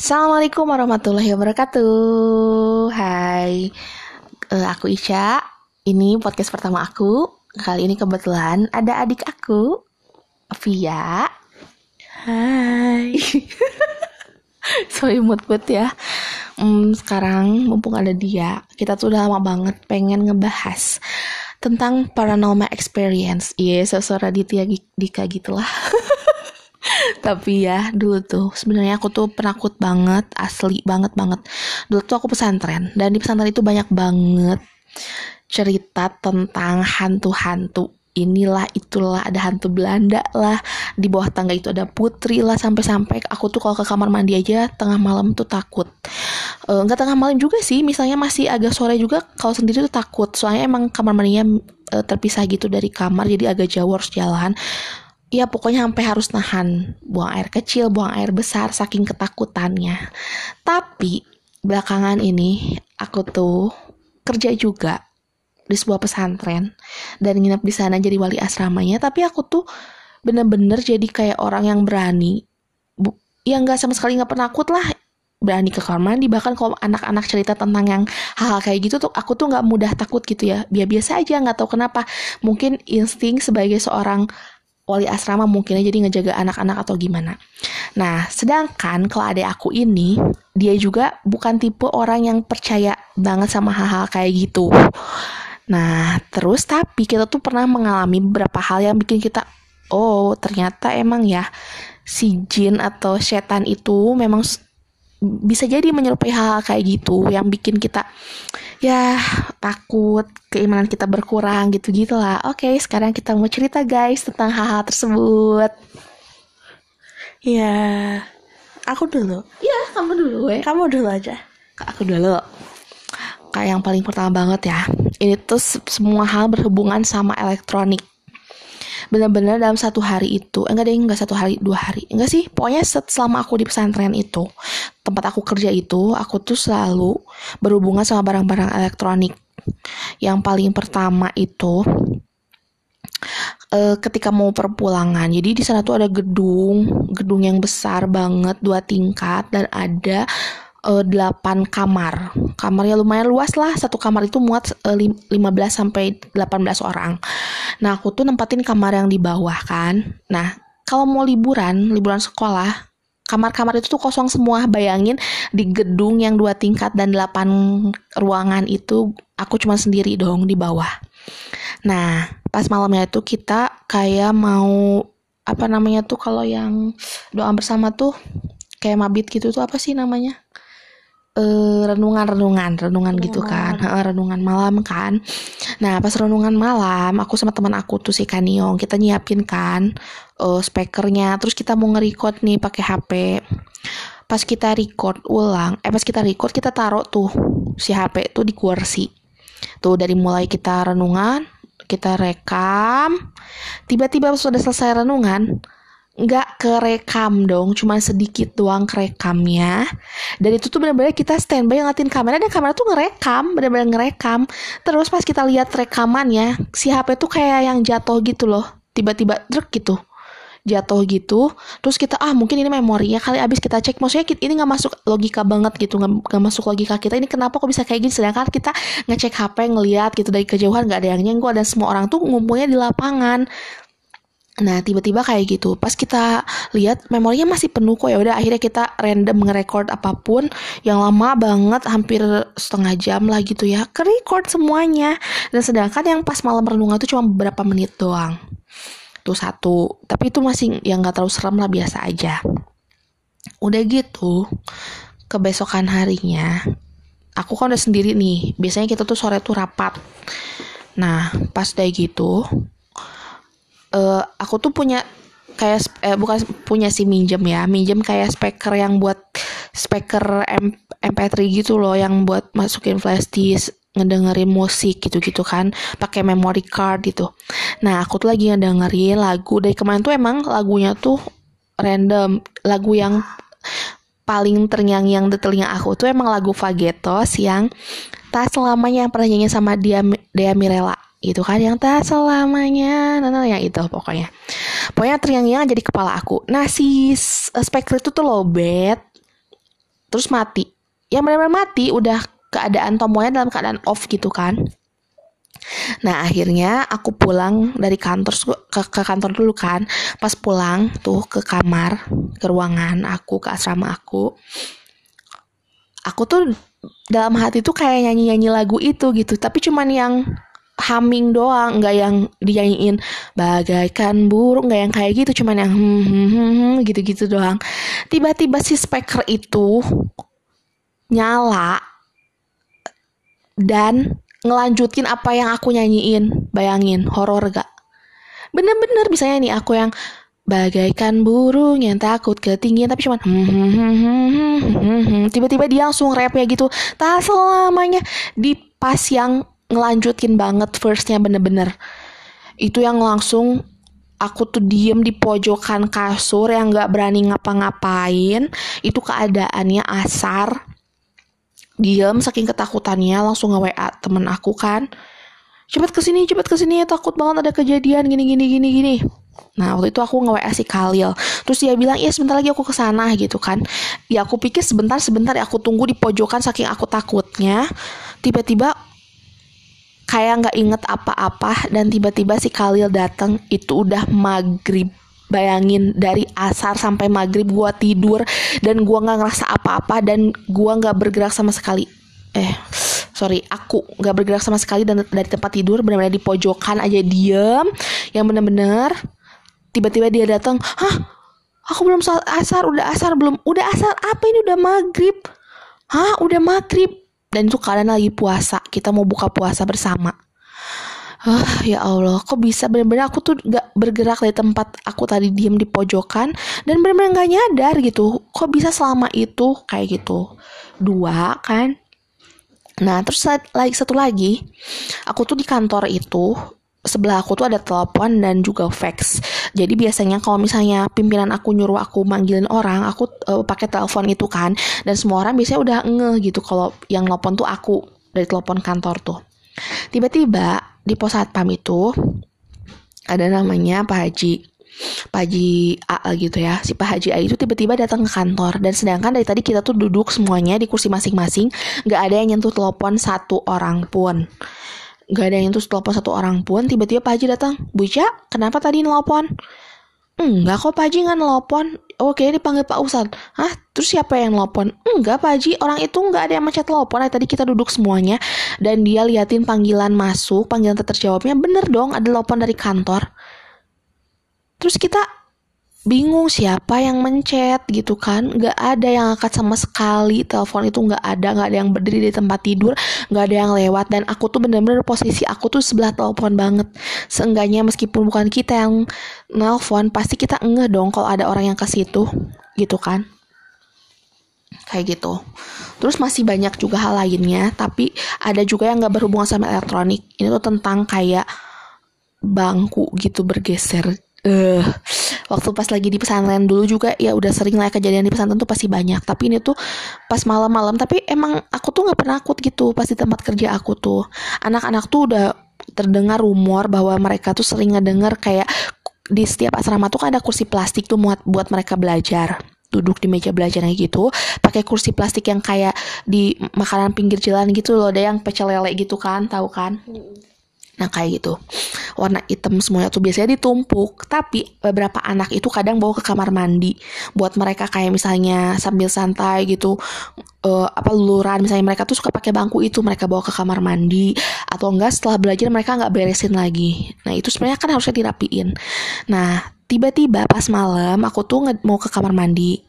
Assalamualaikum warahmatullahi wabarakatuh. Hai, uh, aku Isya. Ini podcast pertama aku. Kali ini kebetulan ada adik aku, Via. Hai. so imut banget ya. Hmm, sekarang mumpung ada dia, kita tuh udah lama banget pengen ngebahas tentang paranormal experience. Iya, yes, sesuatu Raditya Dika gitulah. tapi ya dulu tuh sebenarnya aku tuh penakut banget asli banget banget. Dulu tuh aku pesantren dan di pesantren itu banyak banget cerita tentang hantu-hantu. Inilah itulah ada hantu Belanda lah di bawah tangga itu ada putri lah sampai-sampai aku tuh kalau ke kamar mandi aja tengah malam tuh takut. E, nggak tengah malam juga sih misalnya masih agak sore juga kalau sendiri tuh takut. Soalnya emang kamar mandinya e, terpisah gitu dari kamar jadi agak jauh harus jalan ya pokoknya sampai harus nahan buang air kecil, buang air besar saking ketakutannya. Tapi belakangan ini aku tuh kerja juga di sebuah pesantren dan nginep di sana jadi wali asramanya. Tapi aku tuh bener-bener jadi kayak orang yang berani. Bu, ya nggak sama sekali nggak penakut lah berani ke kamar mandi bahkan kalau anak-anak cerita tentang yang hal-hal kayak gitu tuh aku tuh nggak mudah takut gitu ya biasa aja nggak tahu kenapa mungkin insting sebagai seorang wali asrama mungkin jadi ngejaga anak-anak atau gimana. Nah, sedangkan kalau adik aku ini, dia juga bukan tipe orang yang percaya banget sama hal-hal kayak gitu. Nah, terus tapi kita tuh pernah mengalami beberapa hal yang bikin kita, oh ternyata emang ya si jin atau setan itu memang bisa jadi menyerupai hal, hal kayak gitu yang bikin kita ya takut keimanan kita berkurang gitu gitulah oke sekarang kita mau cerita guys tentang hal-hal tersebut. Ya aku dulu? Ya kamu dulu ya kamu dulu aja. Aku dulu. Kayak yang paling pertama banget ya. Ini tuh semua hal berhubungan sama elektronik benar-benar dalam satu hari itu enggak deh enggak satu hari dua hari enggak sih pokoknya selama aku di pesantren itu tempat aku kerja itu aku tuh selalu berhubungan sama barang-barang elektronik yang paling pertama itu uh, ketika mau perpulangan. Jadi di sana tuh ada gedung, gedung yang besar banget, dua tingkat dan ada uh, 8 kamar. Kamarnya lumayan luas lah. Satu kamar itu muat uh, 15 sampai 18 orang. Nah, aku tuh nempatin kamar yang di bawah kan. Nah, kalau mau liburan, liburan sekolah, kamar-kamar itu tuh kosong semua. Bayangin di gedung yang dua tingkat dan 8 ruangan itu aku cuma sendiri dong di bawah. Nah, pas malamnya itu kita kayak mau apa namanya tuh kalau yang doa bersama tuh kayak mabit gitu tuh apa sih namanya? Uh, renungan renungan renungan. gitu kan. Uh, renungan malam kan. Nah pas renungan malam aku sama teman aku tuh si Kaniong kita nyiapin kan uh, speakernya. Terus kita mau nge-record nih pakai HP pas kita record ulang eh pas kita record kita taruh tuh si HP tuh di kursi tuh dari mulai kita renungan kita rekam tiba-tiba sudah selesai renungan nggak kerekam dong, cuma sedikit doang kerekamnya. Dan itu tuh benar-benar kita standby ngeliatin kamera dan kamera tuh ngerekam, benar-benar ngerekam. Terus pas kita lihat rekamannya, si HP tuh kayak yang jatuh gitu loh, tiba-tiba drek gitu jatuh gitu. Terus kita ah mungkin ini memorinya kali abis kita cek. Maksudnya ini nggak masuk logika banget gitu nggak masuk logika kita. Ini kenapa kok bisa kayak gini? Sedangkan kita ngecek HP ngeliat gitu dari kejauhan nggak ada yang nyenggol dan semua orang tuh ngumpulnya di lapangan Nah tiba-tiba kayak gitu. Pas kita lihat memorinya masih penuh kok. Ya udah akhirnya kita random nge-record apa pun Yang lama banget hampir setengah jam lah gitu ya Ke-record semuanya. Dan sedangkan yang pas malam renungan itu cuma beberapa menit doang. Tuh satu. Tapi itu masih yang gak terlalu serem lah biasa aja. Udah gitu Kebesokan harinya Aku kan udah sendiri nih. Biasanya kita tuh sore tuh rapat. Nah pas udah gitu uh, aku tuh punya kayak eh, bukan punya si minjem ya. Minjem kayak speaker yang buat speaker M MP3 gitu loh yang buat masukin flash disk ngedengerin musik gitu-gitu kan pakai memory card gitu. Nah aku tuh lagi ngedengerin lagu. Dari kemarin tuh emang lagunya tuh random. Lagu yang paling terngiang-ngiang di telinga aku tuh emang lagu Fagetos yang tak selamanya yang pernah nyanyi sama dia Dea Mirella itu kan yang tak selamanya. Nah, nah yang itu pokoknya. Pokoknya teriang-teriang jadi kepala aku. Nah si speaker itu tuh lowbat terus mati. Yang benar-benar mati. Udah keadaan tomonya dalam keadaan off gitu kan. Nah akhirnya aku pulang dari kantor ke, ke kantor dulu kan. Pas pulang tuh ke kamar Ke ruangan aku Ke asrama aku. Aku tuh dalam hati tuh kayak nyanyi-nyanyi lagu itu gitu. Tapi cuman yang humming doang nggak yang dinyanyiin bagaikan burung nggak yang kayak gitu cuman yang hmm, hmm, hmm, hmm gitu-gitu doang. Tiba-tiba si speaker itu nyala dan ngelanjutin apa yang aku nyanyiin. Bayangin horor gak? Bener-bener misalnya nih aku yang bagaikan burung yang takut ketinggian tapi cuman tiba-tiba dia langsung rap ya gitu. Tak selamanya. Di pas yang ngelanjutin banget firstnya bener-bener. Itu yang langsung aku tuh diem di pojokan kasur yang nggak berani ngapa-ngapain. Itu keadaannya asar. Diam saking ketakutannya langsung nge WA temen aku kan. Cepet ke sini cepet ke sini takut banget ada kejadian gini gini gini gini. Nah waktu itu aku nge WA si Khalil. Terus dia bilang iya sebentar lagi aku ke sana gitu kan. Ya aku pikir sebentar sebentar ya aku tunggu di pojokan saking aku takutnya. Tiba-tiba kayak nggak inget apa-apa dan tiba-tiba si Khalil datang itu udah maghrib. Bayangin dari asar sampai maghrib gue tidur dan gue nggak ngerasa apa-apa dan gue nggak bergerak sama sekali. Eh sorry aku nggak bergerak sama sekali dan dari tempat tidur benar-benar di pojokan aja diem. Yang bener-bener tiba-tiba dia datang hah? Aku belum asar udah asar belum? Udah asar apa ini? Udah maghrib? Hah? Udah maghrib dan itu kalian lagi puasa kita mau buka puasa bersama. Ah ya Allah kok bisa? Bener-bener aku tuh gak bergerak dari tempat aku tadi diem di pojokan dan bener-bener gak nyadar gitu. Kok bisa selama itu? Kayak gitu. Dua kan? Nah terus lagi satu lagi aku tuh di kantor itu sebelah aku tuh ada telepon dan juga fax. Jadi biasanya kalau misalnya pimpinan aku nyuruh aku manggilin orang, aku uh, pakai telepon itu kan. Dan semua orang biasanya udah ngeh gitu kalau yang telepon tuh aku dari telepon kantor tuh. Tiba-tiba di pos satpam itu ada namanya Pak Haji Pak Haji A gitu ya si Pak Haji A itu tiba-tiba datang ke kantor dan sedangkan dari tadi kita tuh duduk semuanya di kursi masing-masing nggak ada yang nyentuh telepon satu orang pun nggak ada yang nyentuh telepon satu orang pun tiba-tiba Pak Haji datang Bu Ica kenapa tadi nelpon Enggak kok Pak Haji nggak nelpon. Oke dipanggil Pak Ustad. Hah? Terus siapa yang nelpon? Enggak Pak Haji, orang itu nggak ada yang macet telepon. Tadi kita duduk semuanya dan dia liatin panggilan masuk, panggilan terjawabnya bener dong ada telepon dari kantor. Terus kita bingung siapa yang mencet gitu kan. Nggak ada yang angkat sama sekali. Telepon itu nggak ada. Nggak ada yang berdiri di tempat tidur. Nggak ada yang lewat. Dan aku tuh bener-bener posisi aku tuh sebelah telepon banget. Seenggaknya meskipun bukan kita yang nelpon pasti kita ngeh dong kalau ada orang yang ke situ. Gitu kan. Kayak gitu. Terus masih banyak juga hal lainnya. Tapi ada juga yang nggak berhubungan sama elektronik. Ini tuh tentang kayak bangku gitu bergeser. Uh, waktu pas lagi di pesantren dulu juga ya udah sering lah kejadian di pesantren tuh pasti banyak. Tapi ini tuh pas malam-malam tapi emang aku tuh nggak pernah takut gitu pas di tempat kerja aku tuh. Anak-anak tuh udah terdengar rumor bahwa mereka tuh sering ngedenger kayak di setiap asrama tuh kan ada kursi plastik tuh buat buat mereka belajar. Duduk di meja belajarnya gitu pakai kursi plastik yang kayak di makanan pinggir jalan gitu loh ada yang pecel lele gitu kan tahu kan Nah kayak gitu. Warna hitam semuanya tuh biasanya ditumpuk. Tapi beberapa anak itu kadang bawa ke kamar mandi. Buat mereka kayak misalnya sambil santai gitu uh, Apa luluran. Misalnya mereka tuh suka pakai bangku itu Mereka bawa ke kamar mandi. Atau enggak setelah belajar mereka nggak beresin lagi. Nah itu sebenarnya kan harusnya dirapiin. Nah tiba-tiba pas malam Aku tuh mau ke kamar mandi.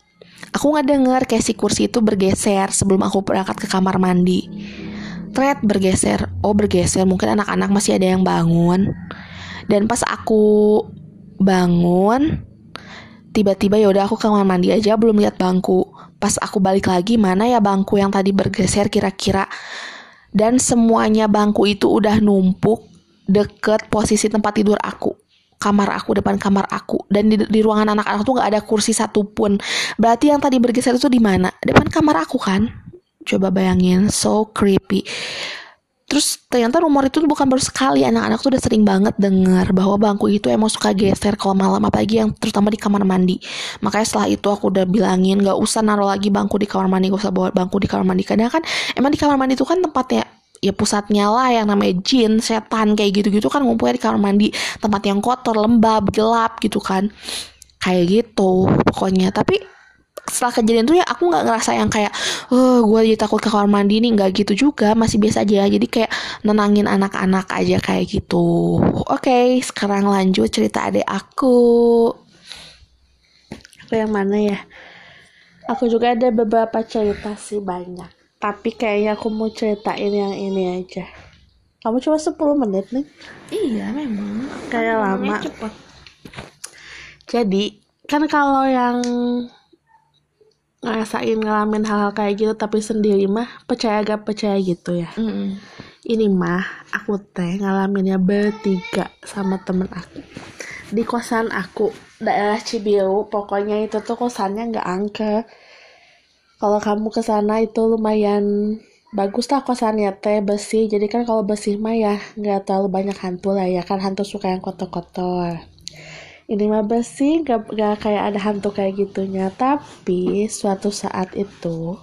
Aku nggak denger kayak si kursi itu bergeser Sebelum aku berangkat ke kamar mandi thread bergeser. Oh bergeser. Mungkin anak-anak masih ada yang bangun. Dan pas aku bangun tiba-tiba ya udah aku ke kamar mandi aja belum lihat bangku. Pas aku balik lagi mana ya bangku yang tadi bergeser kira-kira? Dan semuanya bangku itu udah numpuk deket posisi tempat tidur aku. Kamar aku depan kamar aku. Dan di, di ruangan anak-anak tuh nggak ada kursi satupun. Berarti yang tadi bergeser itu di mana? Depan kamar aku kan Coba bayangin, so creepy. terus ternyata rumor itu bukan baru sekali. Anak-anak tuh udah sering banget dengar bahwa bangku itu emang suka geser kalau malam apalagi yang terutama di kamar mandi. Makanya setelah itu aku udah bilangin gak usah naruh lagi bangku di kamar mandi gak usah bawa bangku di kamar mandi. Karena kan emang di kamar mandi itu kan tempatnya ya pusatnya lah yang namanya jin setan kayak gitu-gitu kan ngumpulnya di kamar mandi. Tempat yang kotor lembab gelap gitu kan. Kayak gitu pokoknya. Tapi setelah kejadian itu ya aku nggak ngerasa yang kayak oh gue jadi takut ke kamar mandi nih nggak gitu juga masih biasa aja jadi kayak nenangin anak-anak aja kayak gitu oke sekarang lanjut cerita adik aku Aku yang mana ya? Aku juga ada beberapa cerita sih banyak. Tapi kayaknya aku mau ceritain yang ini aja. Kamu cuma 10 menit nih. iya memang Kayak lama. Jadi, kan kalau yang ngerasain ngalamin hal-hal kayak gitu tapi sendiri mah percaya gak percaya gitu ya. Ini mah aku teh ngalaminnya bertiga sama temen aku. Di kosan aku, daerah Cibiru, pokoknya itu tuh kosannya nggak angke. Kalau kamu ke sana itu lumayan bagus lah kosannya teh bersih. Jadi kan kalau bersih mah ya nggak terlalu banyak hantu lah ya kan hantu suka yang kotor-kotor. Ini mah bersih, gak, gak kayak ada hantu kayak gitunya. Tapi suatu saat itu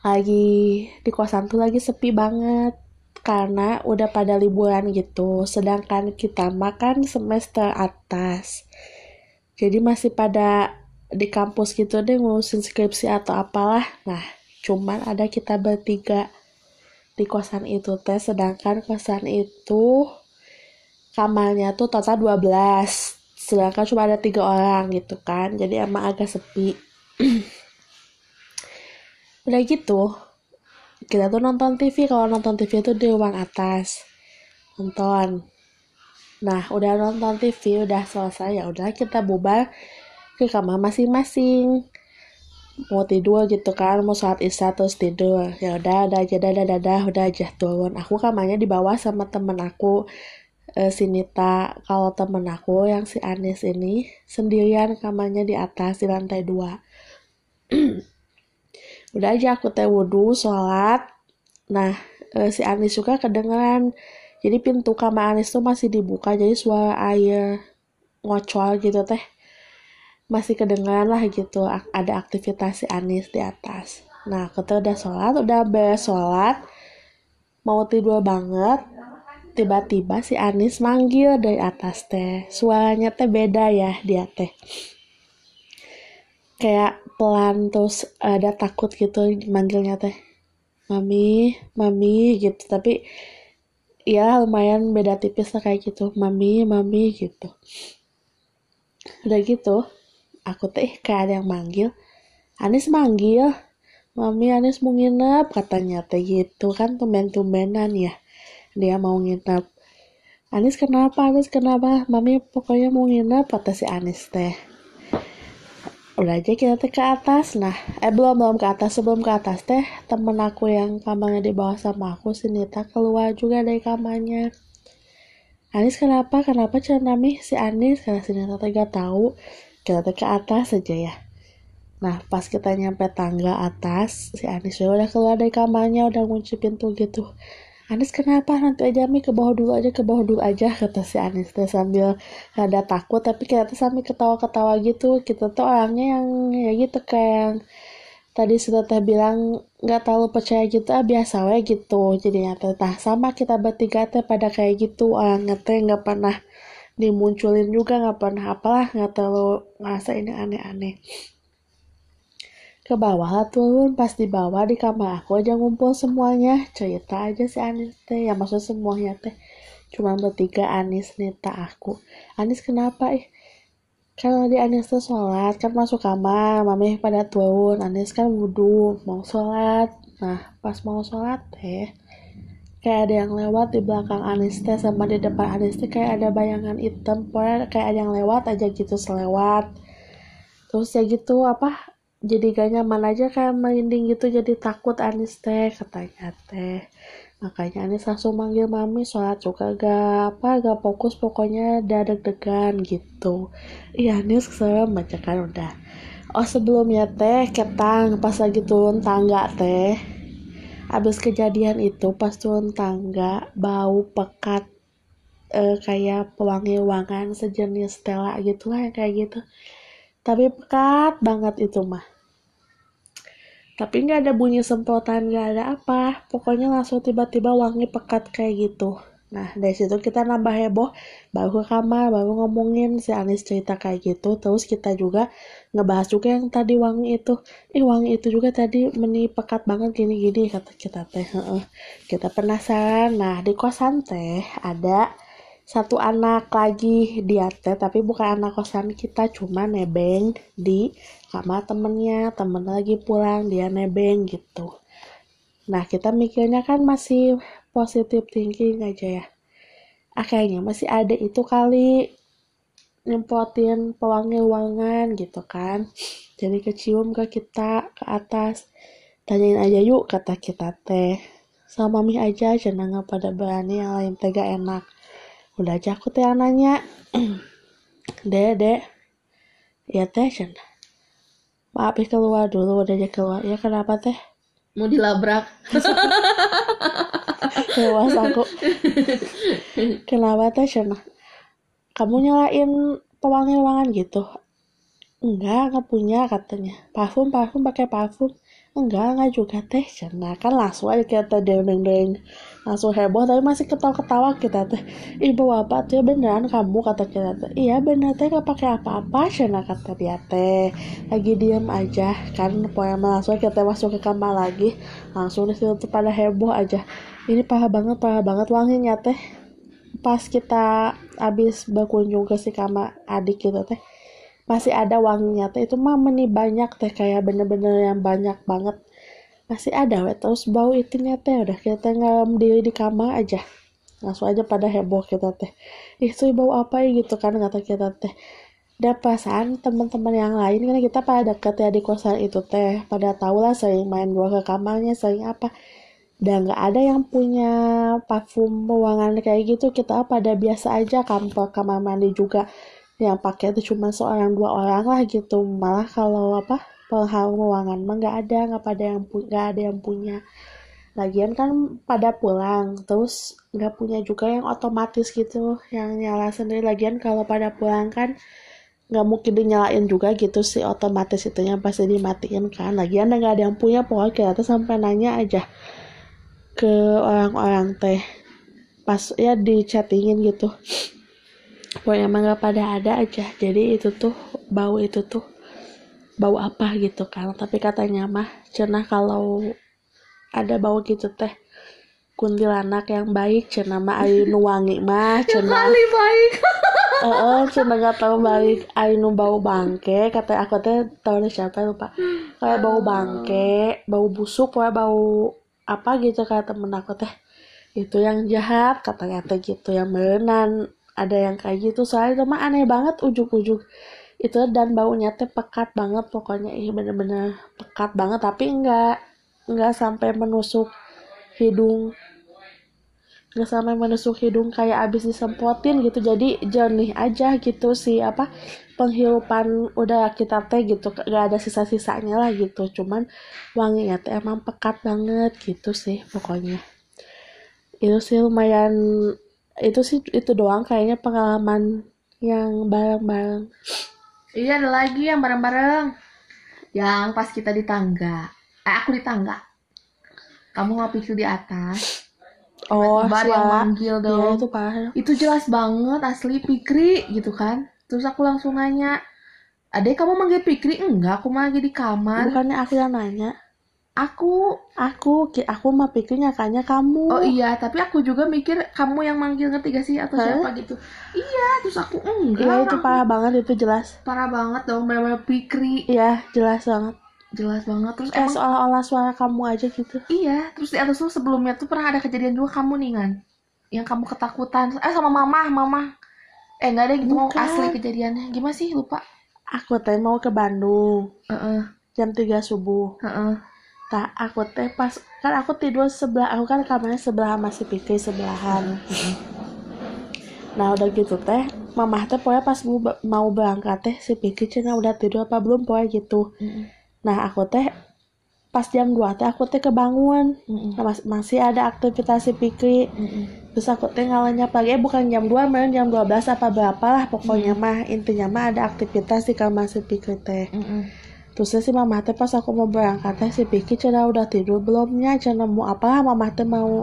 lagi di kosan tuh lagi sepi banget karena udah pada liburan gitu. Sedangkan kita makan semester atas. Jadi masih pada di kampus gitu deh ngurusin skripsi atau apalah. Nah cuman ada kita bertiga di kosan itu teh. Sedangkan kosan itu kamarnya tuh total 12 sedangkan cuma ada tiga orang gitu kan. Jadi emang agak sepi. Udah gitu kita tuh nonton TV kalau nonton TV itu di ruang atas. Nonton. Nah udah nonton TV udah selesai ya udah kita bubar ke kamar masing-masing. Mau tidur gitu kan mau sholat isya terus tidur. Ya udah udah aja dadah dadah udah aja turun. Aku kamarnya di bawah sama temen aku eh, si Nita kalau temen aku yang si Anis ini sendirian kamarnya di atas di lantai dua. Udah aja aku teh wudhu sholat. Nah eh, si Anis juga kedengeran. Jadi pintu kamar Anis tuh masih dibuka jadi suara air ngocol gitu teh. Masih kedengeran lah gitu ada aktivitas si Anis di atas. Nah kita udah sholat udah beres sholat. Mau tidur banget tiba-tiba si Anis manggil dari atas teh. Suaranya teh beda ya dia teh. Kayak pelan terus ada takut gitu manggilnya teh. Mami mami gitu. Tapi ya lumayan beda tipis lah kayak gitu. Mami mami gitu. Udah gitu aku teh kayak ada yang manggil. Anis manggil. Mami Anis mau nginep katanya teh gitu kan tumben-tumbenan ya dia mau nginep. Anis kenapa? Anis kenapa? Mami pokoknya mau nginep kata si Anis teh. Udah aja kita ke atas. Nah eh belum belum ke atas sebelum ke atas teh temen aku yang kamarnya di bawah sama aku si Nita keluar juga dari kamarnya. Anis kenapa? Kenapa Nami si Anis? Karena si Nita teh gak tahu. Kita ke atas aja ya. Nah pas kita nyampe tangga atas si Anis udah keluar dari kamarnya udah ngunci pintu gitu Anis kenapa? Nanti aja Mi ke bawah dulu aja ke bawah dulu aja kata si Anis teh sambil ada takut. Tapi kita tuh sambil ketawa-ketawa gitu kita tuh orangnya yang ya gitu kayak tadi sudah teh bilang nggak terlalu percaya gitu ah biasa we gitu. Jadinya nah sama kita bertiga teh pada kayak gitu orangnya teh nggak pernah dimunculin juga nggak pernah apalah nggak terlalu ngerasa ini aneh-aneh ke bawah turun pas di bawah di kamar aku aja ngumpul semuanya. Cerita aja si Anis teh ya maksud semuanya teh. Cuma bertiga Anis Nita aku. Anis kenapa? Ih kalau di Anis tuh sholat kan masuk kamar mami pada turun. Anis kan wudhu mau sholat. Nah pas mau sholat teh kayak ada yang lewat di belakang Anis teh sama di depan Anis teh kayak ada bayangan hitam. Pokoknya kayak ada yang lewat aja gitu selewat. Terus ya gitu apa jadi gak nyaman aja kayak merinding gitu jadi takut Anis teh katanya teh. Makanya Anis langsung manggil mami sholat juga gak apa gak fokus pokoknya udah deg-degan gitu. Iya Anis serem baca kan udah. Oh sebelumnya teh ketang pas lagi turun tangga teh abis kejadian itu pas turun tangga bau pekat eh, kayak pewangi wangan sejenis Stella gitu lah kayak gitu tapi pekat banget itu mah. Tapi nggak ada bunyi semprotan nggak ada apa. Pokoknya langsung tiba-tiba wangi pekat kayak gitu. Nah dari situ kita nambah heboh baru ke kamar baru ngomongin si Anis cerita kayak gitu. Terus kita juga ngebahas juga yang tadi wangi itu. Ih wangi itu juga tadi meni pekat banget gini-gini kata kita teh kita penasaran. Nah di kosan teh ada satu anak lagi dia teh tapi bukan anak kosan kita cuma nebeng di kamar temennya. Temen lagi pulang dia nebeng gitu. Nah kita mikirnya kan masih positive thinking aja ya. Kayaknya masih ada itu kali nyemprotin pewangi ruangan gitu kan. Jadi kecium ke kita ke atas. Tanyain aja yuk kata kita teh. Sama mami aja jangan pada berani yang lain tega enak udah aja aku teh nanya. Dek dek. Ya teh Cen. maaf ya keluar dulu udah aja keluar. Ya kenapa teh? Mau dilabrak. Lewas aku kenapa teh Cen? kamu nyalain pewangi ruangan gitu? Enggak nggak punya katanya. Parfum parfum pakai parfum enggak enggak juga teh. Cena kan langsung aja kita deng deng langsung heboh tapi masih ketawa ketawa kita teh. Ibu apa tuh beneran kamu kata kita teh. Iya bener teh nggak pakai apa-apa Cena kata dia teh. Lagi diem aja kan pokoknya langsung kita masuk ke kamar lagi. Langsung di situ tuh pada heboh aja. Ini parah banget parah banget wanginya teh. Pas kita habis berkunjung ke si kamar adik gitu teh masih ada wanginya teh. Itu mah meni banyak teh. Kayak bener-bener yang banyak banget. Masih ada weh terus bau itunya teh. Udah kita ngelam diri di kamar aja. Langsung aja pada heboh kita teh. Itu bau apa ya gitu kan kata kita teh. Dan perasaan teman-teman yang lain kan kita pada deket ya di kosan itu teh. Pada tahu lah sering main dua ke kamarnya sering apa. Dan nggak ada yang punya parfum ruangan kayak gitu. Kita pada biasa aja kamar kamar mandi juga yang pakai itu cuma seorang dua orang lah gitu. Malah kalau apa pengharum ruangan mah nggak ada nggak pada yang nggak ada yang punya. Lagian kan pada pulang terus nggak punya juga yang otomatis gitu yang nyala sendiri. Lagian kalau pada pulang kan nggak mungkin dinyalain juga gitu sih otomatis itu yang pasti dimatiin kan. Lagian nggak ada yang punya pokoknya kita sampai nanya aja ke orang-orang teh. Pas ya di chattingin gitu pokoknya emang gak pada ada aja. Jadi itu tuh bau itu tuh bau apa gitu kan. Tapi katanya mah cenah kalau ada bau gitu teh kuntilanak yang baik cenah mah ayu nu wangi mah cenah baik. Eh uh, cenah gak tahu baik ayu nu bau bangke kata aku teh tahu deh siapa lupa. Kayak bau bangke bau busuk pokoknya bau apa gitu kata temen aku teh. Itu yang jahat katanya teh gitu yang merenan ada yang kayak gitu. Soalnya itu aneh banget ujuk-ujuk. Itu dan baunya teh pekat banget pokoknya. Ih bener-bener pekat banget tapi enggak enggak sampai menusuk hidung. Enggak sampai menusuk hidung kayak abis disemprotin gitu. Jadi jernih aja gitu sih apa penghirupan udah kita teh gitu. Gak ada sisa-sisanya lah gitu. Cuman wanginya teh emang pekat banget gitu sih pokoknya. Itu sih lumayan itu sih itu doang kayaknya pengalaman yang bareng-bareng. Iya ada lagi yang bareng-bareng. Yang pas kita di tangga. Eh aku di tangga. Kamu nggak pikir di atas. Oh ada yang manggil Iya, dong. itu parah itu jelas banget asli Pikri gitu kan. Terus aku langsung nanya adek kamu manggil Pikri? Enggak aku mah lagi di kamar. Bukannya aku yang nanya aku aku aku mah pikirnya kayaknya kamu. Oh iya tapi aku juga mikir kamu yang manggil ketiga sih? Atau Hah? siapa gitu. Iya terus aku enggak Iya itu aku- parah banget itu jelas. Parah banget dong benar-benar Pikri. Iya jelas banget. Jelas banget terus Kayak emang seolah-olah suara kamu aja gitu. Iya terus di atas tuh sebelumnya tuh pernah ada kejadian juga kamu nih kan yang kamu ketakutan. Eh sama mama mama. Eh enggak ada gitu mau Bukan. asli kejadiannya. Gimana sih? Lupa. Aku teh mau ke Bandung. Heeh, jam 3 subuh. Heeh. Tak aku teh pas kan aku tidur sebelah aku kan kamarnya sebelah masih pikir sebelahan. Nah udah gitu teh mamah teh pokoknya pas mau, mau berangkat teh si pikir cina udah tidur apa belum pokoknya gitu. Nah aku teh pas jam 2 teh aku teh kebangun. Nah, mas- masih ada aktivitas si Pikri Mm-mm. terus aku teh ngalanya pagi eh bukan jam 2 malah jam 12 apa berapa lah pokoknya mah. Intinya mah ada aktivitas di kamar si Pikri teh. Mm-mm. Terus si mama teh pas aku mau berangkat teh si Pikri cenah udah tidur belumnya cenah mau apa mama teh mau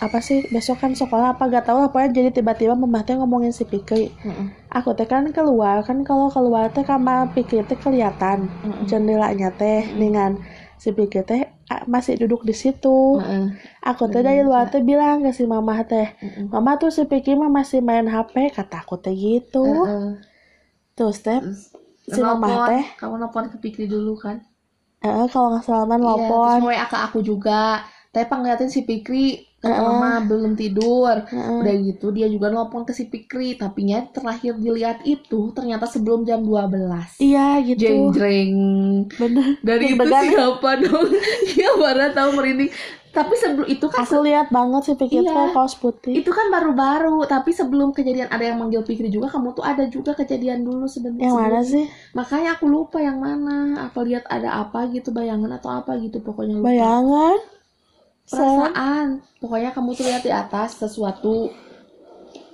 apa sih besok kan sekolah apa gak tau lah pokoknya jadi tiba-tiba mama teh ngomongin si Pikri Mm-mm. aku teh kan keluar kan kalau keluar teh kamar Pikri teh kelihatan Mm-mm. jendelanya teh dengan si Pikri teh masih duduk di situ Mm-mm. aku teh dari luar teh bilang ke si mama teh Mm-mm. mama tuh si Pikri mah masih main HP kata aku teh gitu terus teh Terus si mama nelpon, teh kamu nelpon ke Pikri dulu kan eh, kalau nggak salah man Iya, terus ke aku juga. Tapi ngeliatin si Pikri kata Heeh. mama belum tidur. Heeh. Udah gitu dia juga nelpon ke si Pikri, tapi nya terakhir dilihat itu ternyata sebelum jam 12. iya gitu Jeng jreng. bener Dari itu Deg-degan. siapa dong? Iya mana tahu merinding. Tapi sebelum itu kan aku lihat banget si Pikri Iya. kaos putih itu kan baru-baru, tapi sebelum kejadian ada yang manggil Pikri juga, kamu tuh ada juga kejadian dulu sebenarnya. yang mana sih Makanya aku lupa yang mana. Apa lihat ada apa gitu bayangan atau apa gitu pokoknya lupa. bayangan Sen. perasaan pokoknya kamu tuh lihat di atas sesuatu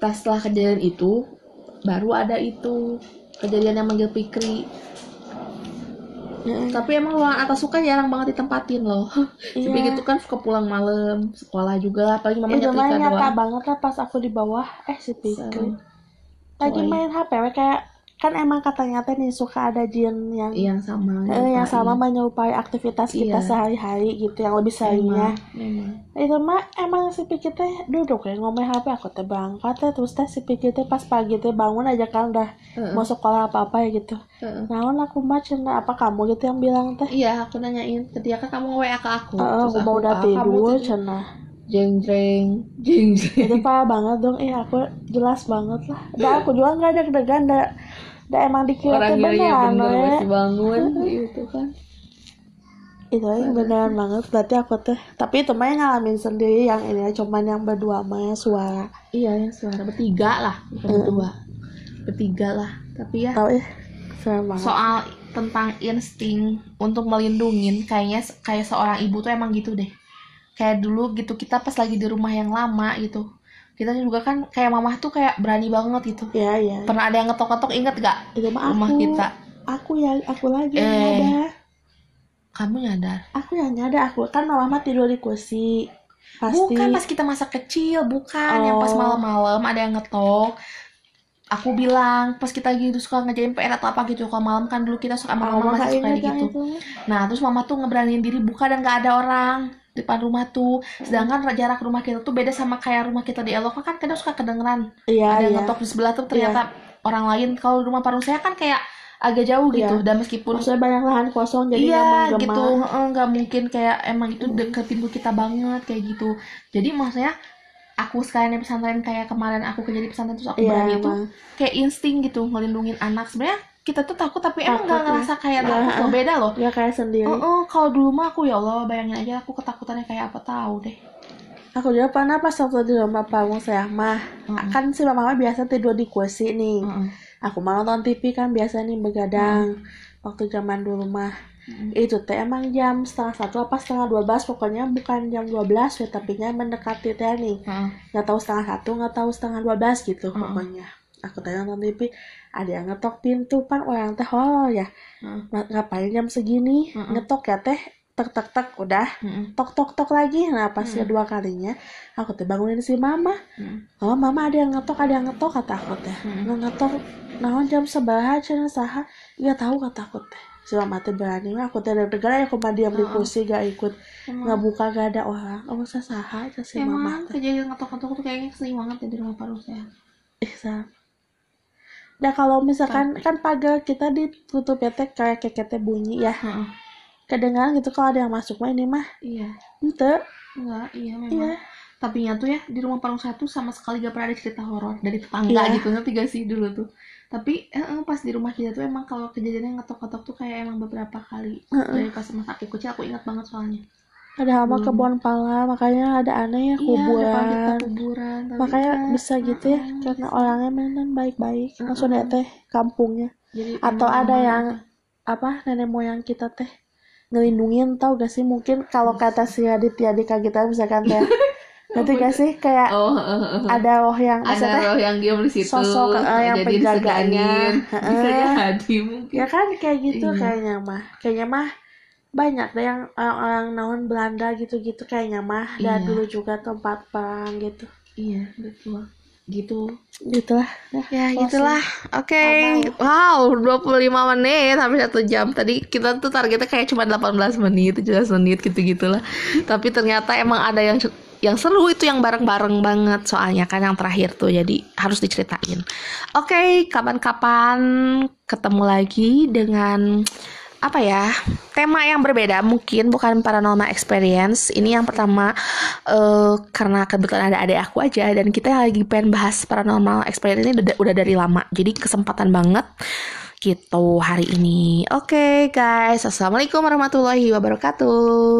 setelah kejadian itu baru ada itu kejadian yang manggil Pikri Heeh. tapi emang ruangan atas suka jarang banget ditempatin loh si Iya. Pikri tuh kan suka pulang malam sekolah juga apalagi mama nyetrika nyata doang banget lah pas aku di bawah eh si Pikri lagi Coy. main HP kayak kan emang katanya teh nih suka ada jin yang yang sama eh, yang sama menyerupai aktivitas kita Iya. sehari-hari gitu yang lebih seringnya. Itu mah emang si Pikir teh duduk ya ngomong HP aku teh berangkat teh terus teh si Pikir teh pas pagi teh bangun aja kan udah Heeh, mau sekolah apa apa ya gitu. Heeh. naon aku mah cenah apa kamu? gitu yang bilang teh. Iya aku nanyain ketika kan kamu WA ke aku? Heeh, Terus aku mau udah "Ah, tidur cenah jeng jeng jeng jeng itu parah banget dong. Eh aku jelas banget lah. Dan aku juga nggak ada degan da, da emang dikira orang yang beneran bener masih bangun gitu kan. Itu yang beneran banget. Berarti aku teh tapi itu mah yang ngalamin sendiri. Yang ini ya, cuman yang berdua mah suara. Iya yang suara. Bertiga lah. Bukan berdua. Bertiga lah. Tapi ya serem banget. soal tentang insting untuk melindungin kayaknya kayak seorang ibu tuh emang gitu deh kayak dulu gitu kita pas lagi di rumah yang lama gitu. Kita juga kan kayak mamah tuh kayak berani banget gitu. Ya ya pernah ada yang ngetok-ngetok inget gak itu mah rumah aku kita? aku yang aku lagi Eh. nyadar. kamu nyadar? Aku yang nyadar aku kan mama tidur di kursi. Pasti. Bukan pas kita masa kecil bukan. Yang pas Oh. malam-malam ada yang ngetok. Aku bilang pas kita gitu suka ngejain PR atau apa gitu kalau malam kan dulu kita suka mama gak masih suka gitu. itu. Nah, terus mama tuh ngeberaniin diri buka dan gak ada orang depan rumah tuh. Sedangkan jarak rumah kita tuh beda sama kayak rumah kita di Eloka kan kadang suka kedengeran. iya ada yang iya ngetok di sebelah tuh ternyata orang lain. Kalau rumah parung saya kan kayak agak jauh gitu. Iya. Dan meskipun maksudnya banyak lahan kosong jadi iya nggak gitu, nggak mungkin kayak emang itu deket pintu kita banget kayak gitu. Jadi maksudnya aku sekalian di pesantren kayak kemarin aku kerja di pesantren terus aku iya berani tuh emang kayak insting gitu ngelindungin anak. Sebenarnya kita tuh takut tapi emang Takut, nggak ya. ngerasa kayak Nggak, takut loh beda loh. ya kayak sendiri Oh, oh, kalau dulu mah aku ya Allah bayangin aja aku ketakutannya kayak apa tahu deh. aku juga pernah pas waktu di rumah pamung saya mah Mm-mm. kan si mama biasa tidur di kursi nih Mm-mm. aku mau nonton TV kan biasa nih begadang waktu zaman dulu mah Mm-mm. itu teh emang jam setengah satu apa setengah dua belas pokoknya bukan jam dua belas ya tapi nya mendekati teh nih nggak tahu setengah satu nggak tahu setengah dua belas gitu Mm-mm. pokoknya aku tanya nonton TV ada yang ngetok pintu pan orang teh oh ya. Nga- ngapain jam segini Mm-mm. ngetok ya teh tek tek tek udah Heeh. tok tok tok lagi nah pas Mm. kedua kalinya aku teh bangunin si mama Heeh. oh mama ada yang ngetok ada yang ngetok kata aku teh Mm. Nah, ngetok nah jam sebelah cina saha nggak tahu kata aku teh si mama teh berani aku teh deg-degan ya aku mah diam di Heeh. kursi gak ikut nggak buka gak ada orang oh saya saha aja si mama emang kejadian ngetok-ngetok tuh kayaknya sering banget ya di rumah paruh saya. eh sa Nah kalau misalkan kan pagar kita ditutup ya teh kayak keketnya bunyi ya Heeh. kedengaran gitu kalau ada yang masuk mah ini mah Iya. ente Enggak, iya memang. iya Tapi nya tuh ya di rumah parung satu sama sekali gak pernah ada cerita horor dari tetangga Iya. gitu ngerti gak sih dulu tuh. Tapi eh, eh, pas di rumah kita tuh emang kalau kejadiannya ngetok-ngetok tuh kayak emang beberapa kali. Heeh. Dari pas masa aku kecil aku ingat banget soalnya. Ada hama Hmm. kebun pala makanya ada aneh ya Iya, depan kita kuburan kuburan. makanya kan, bisa gitu ya karena orangnya memang baik-baik Heeh. maksudnya teh kampungnya Jadi atau ada yang apa nenek moyang kita teh ngelindungin tau gak sih mungkin kalau kata si Aditya di kita misalkan teh nanti gak sih kayak oh uh, uh, uh. ada roh yang ada roh yang diam di situ sosok, uh, yang jadi penjaganya. bisa jadi mungkin ya kan kayak gitu Iya. kayaknya mah kayaknya mah banyak deh yang orang-orang naon Belanda gitu-gitu kayaknya mah. Dan Iya. dulu juga tempat perang gitu. Iya betul. Gitu. Gitulah. Ya, Ya closing. gitulah. Oke. Wow 25 menit Hampir satu jam. Tadi kita tuh targetnya kayak cuma 18 menit 17 menit gitu-gitulah. Tapi ternyata emang ada yang yang seru itu yang bareng-bareng banget soalnya kan yang terakhir tuh. Jadi harus diceritain. Oke, kapan-kapan ketemu lagi dengan apa ya tema yang berbeda mungkin bukan paranormal experience. Ini yang pertama eh, karena kebetulan ada adik aku aja dan kita lagi pengen bahas paranormal experience ini udah, dari lama jadi kesempatan banget gitu hari ini. Oke guys assalamualaikum warahmatullahi wabarakatuh